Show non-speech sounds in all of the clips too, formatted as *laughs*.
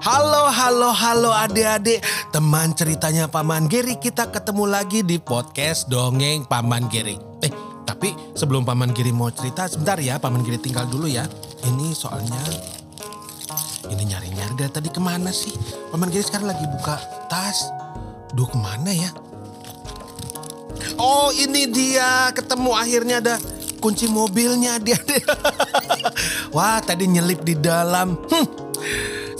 Halo, halo, halo adik-adik. Teman ceritanya Paman Geri kita ketemu lagi di podcast Dongeng Paman Geri. Eh, tapi sebelum Paman Geri mau cerita, sebentar ya Paman Geri tinggal dulu ya. Ini soalnya, ini nyari-nyari dari tadi ke mana sih? Paman Geri sekarang lagi buka tas. Duh ke mana ya? Oh ini dia, ketemu akhirnya ada kunci mobilnya dia. *laughs* Wah tadi nyelip di dalam. Hmm,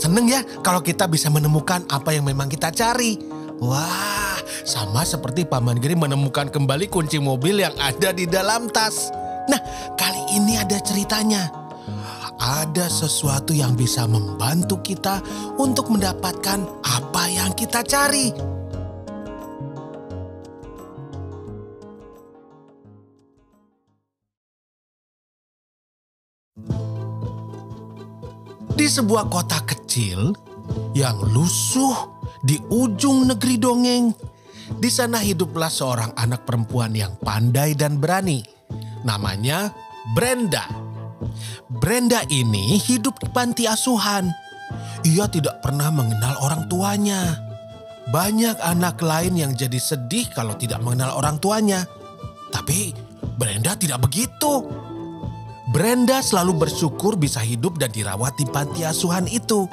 Seneng ya kalau kita bisa menemukan apa yang memang kita cari. Wah, sama seperti Paman Giri menemukan kembali kunci mobil yang ada di dalam tas. Nah, kali ini ada ceritanya. Ada sesuatu yang bisa membantu kita untuk mendapatkan apa yang kita cari. Di sebuah kota kecil yang lusuh di ujung negeri dongeng, di sana hiduplah seorang anak perempuan yang pandai dan berani. Namanya Brenda. Brenda ini hidup di panti asuhan. Ia tidak pernah mengenal orang tuanya. Banyak anak lain yang jadi sedih kalau tidak mengenal orang tuanya. Tapi Brenda tidak begitu. Brenda selalu bersyukur bisa hidup dan dirawat di panti asuhan itu.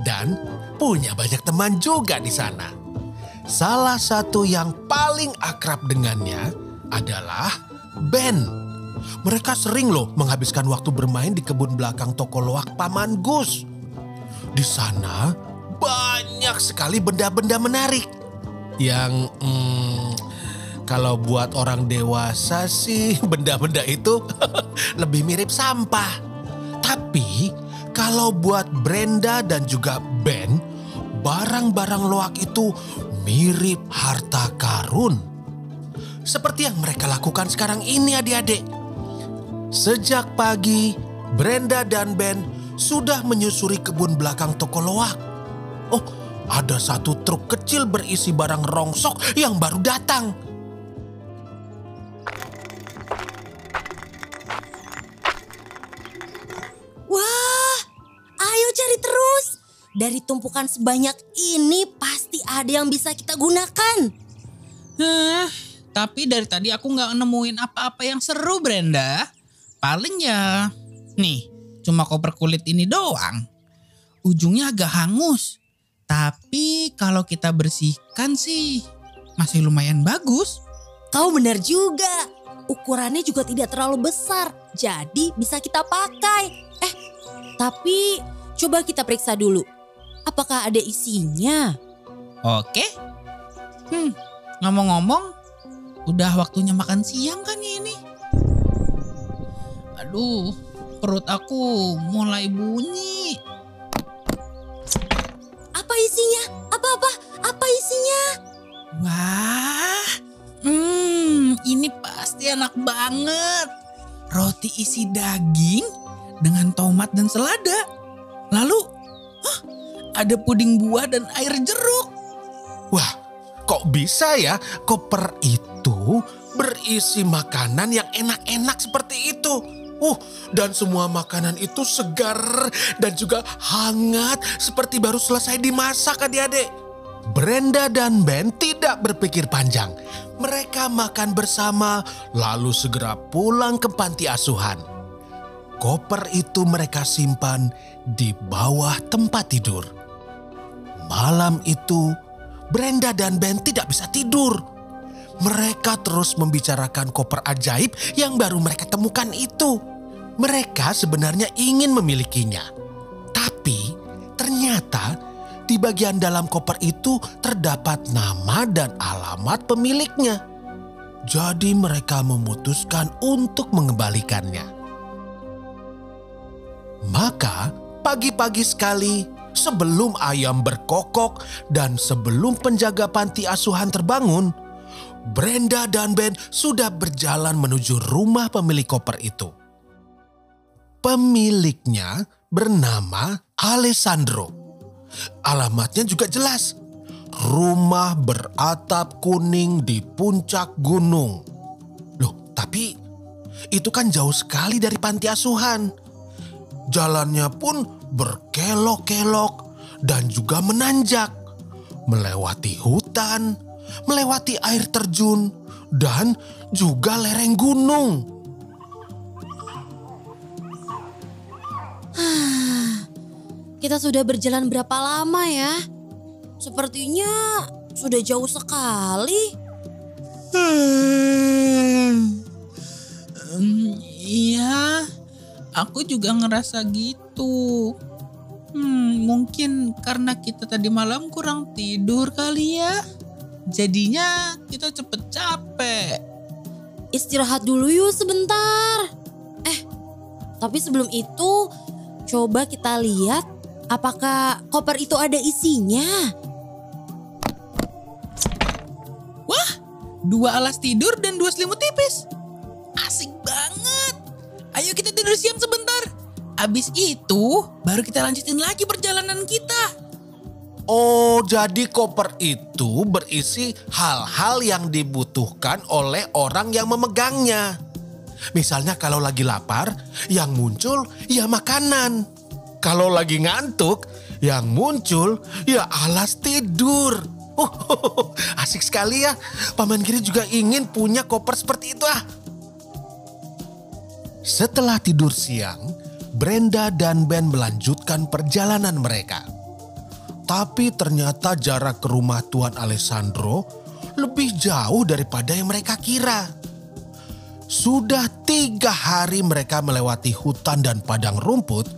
Dan punya banyak teman juga di sana. Salah satu yang paling akrab dengannya adalah Ben. Mereka sering loh menghabiskan waktu bermain di kebun belakang toko loak Paman Gus. Di sana banyak sekali benda-benda menarik. Yang hmm, kalau buat orang dewasa sih *laughs* benda-benda itu *laughs* lebih mirip sampah. Tapi kalau buat Brenda dan juga Ben, barang-barang loak itu mirip harta karun. Seperti yang mereka lakukan sekarang ini adik-adik. Sejak pagi, Brenda dan Ben sudah menyusuri kebun belakang toko loak. Oh, ada satu truk kecil berisi barang rongsok yang baru datang. Dari tumpukan sebanyak ini pasti ada yang bisa kita gunakan. Hah, tapi dari tadi aku nggak nemuin apa-apa yang seru Brenda. Paling ya, nih cuma koper kulit ini doang. Ujungnya agak hangus. Tapi kalau kita bersihkan sih masih lumayan bagus. Kau benar juga. Ukurannya juga tidak terlalu besar, jadi bisa kita pakai. Eh, tapi coba kita periksa dulu. Apakah ada isinya? Oke. Hmm, ngomong-ngomong, udah waktunya makan siang kan ya ini? Aduh, perut aku mulai bunyi. Apa isinya? Apa-apa? Apa isinya? Wah, hmm, ini pasti enak banget. Roti isi daging dengan tomat dan selada. Lalu, ada puding buah dan air jeruk. Wah, kok bisa ya koper itu berisi makanan yang enak-enak seperti itu? Uh, dan semua makanan itu segar dan juga hangat seperti baru selesai dimasak adik-adik. Brenda dan Ben tidak berpikir panjang. Mereka makan bersama lalu segera pulang ke panti asuhan. Koper itu mereka simpan di bawah tempat tidur. Malam itu, Brenda dan Ben tidak bisa tidur. Mereka terus membicarakan koper ajaib yang baru mereka temukan itu. Mereka sebenarnya ingin memilikinya. Tapi ternyata di bagian dalam koper itu terdapat nama dan alamat pemiliknya. Jadi mereka memutuskan untuk mengembalikannya. Maka Pagi-pagi sekali, sebelum ayam berkokok dan sebelum penjaga panti asuhan terbangun, Brenda dan Ben sudah berjalan menuju rumah pemilik koper itu. Pemiliknya bernama Alessandro. Alamatnya juga jelas. Rumah beratap kuning di puncak gunung. Loh, tapi itu kan jauh sekali dari panti asuhan. Jalannya pun berkelok-kelok dan juga menanjak. Melewati hutan, melewati air terjun, dan juga lereng gunung. Kita sudah berjalan berapa lama ya? Sepertinya sudah jauh sekali. Hmm, aku juga ngerasa gitu. Hmm, mungkin karena kita tadi malam kurang tidur kali ya. Jadinya kita cepet capek. Istirahat dulu yuk sebentar. Eh, tapi sebelum itu coba kita lihat apakah koper itu ada isinya. Wah, dua alas tidur dan dua selimut tipis. Tidur siang sebentar. Abis itu, baru kita lanjutin lagi perjalanan kita. Oh, jadi koper itu berisi hal-hal yang dibutuhkan oleh orang yang memegangnya. Misalnya kalau lagi lapar, yang muncul ya makanan. Kalau lagi ngantuk, yang muncul ya alas tidur. *laughs* Asik sekali ya. Paman Giri juga ingin punya koper seperti itu ah. Setelah tidur siang, Brenda dan Ben melanjutkan perjalanan mereka. Tapi ternyata jarak ke rumah Tuan Alessandro lebih jauh daripada yang mereka kira. Sudah tiga hari mereka melewati hutan dan padang rumput,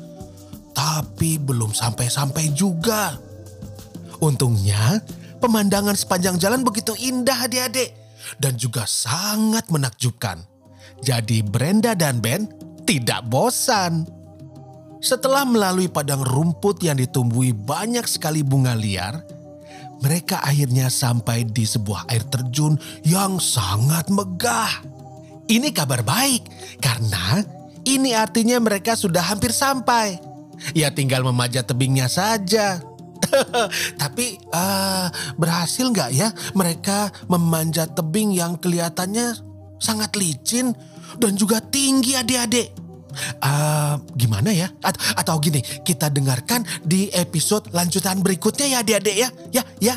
tapi belum sampai-sampai juga. Untungnya, pemandangan sepanjang jalan begitu indah adik-adik dan juga sangat menakjubkan. Jadi Brenda dan Ben tidak bosan. Setelah melalui padang rumput yang ditumbuhi banyak sekali bunga liar, mereka akhirnya sampai di sebuah air terjun yang sangat megah. Ini kabar baik karena ini artinya mereka sudah hampir sampai. Ya tinggal memanjat tebingnya saja. *laughs* Tapi uh, berhasil nggak ya mereka memanjat tebing yang kelihatannya sangat licin dan juga tinggi adik-adik? Uh, gimana ya? At atau gini, kita dengarkan di episode lanjutan berikutnya ya adik-adik ya. Ya, ya.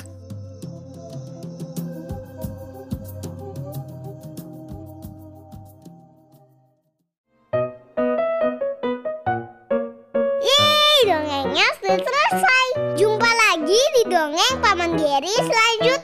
Yeay, dongengnya sudah selesai. Jumpa lagi di dongeng Paman Geri selanjutnya.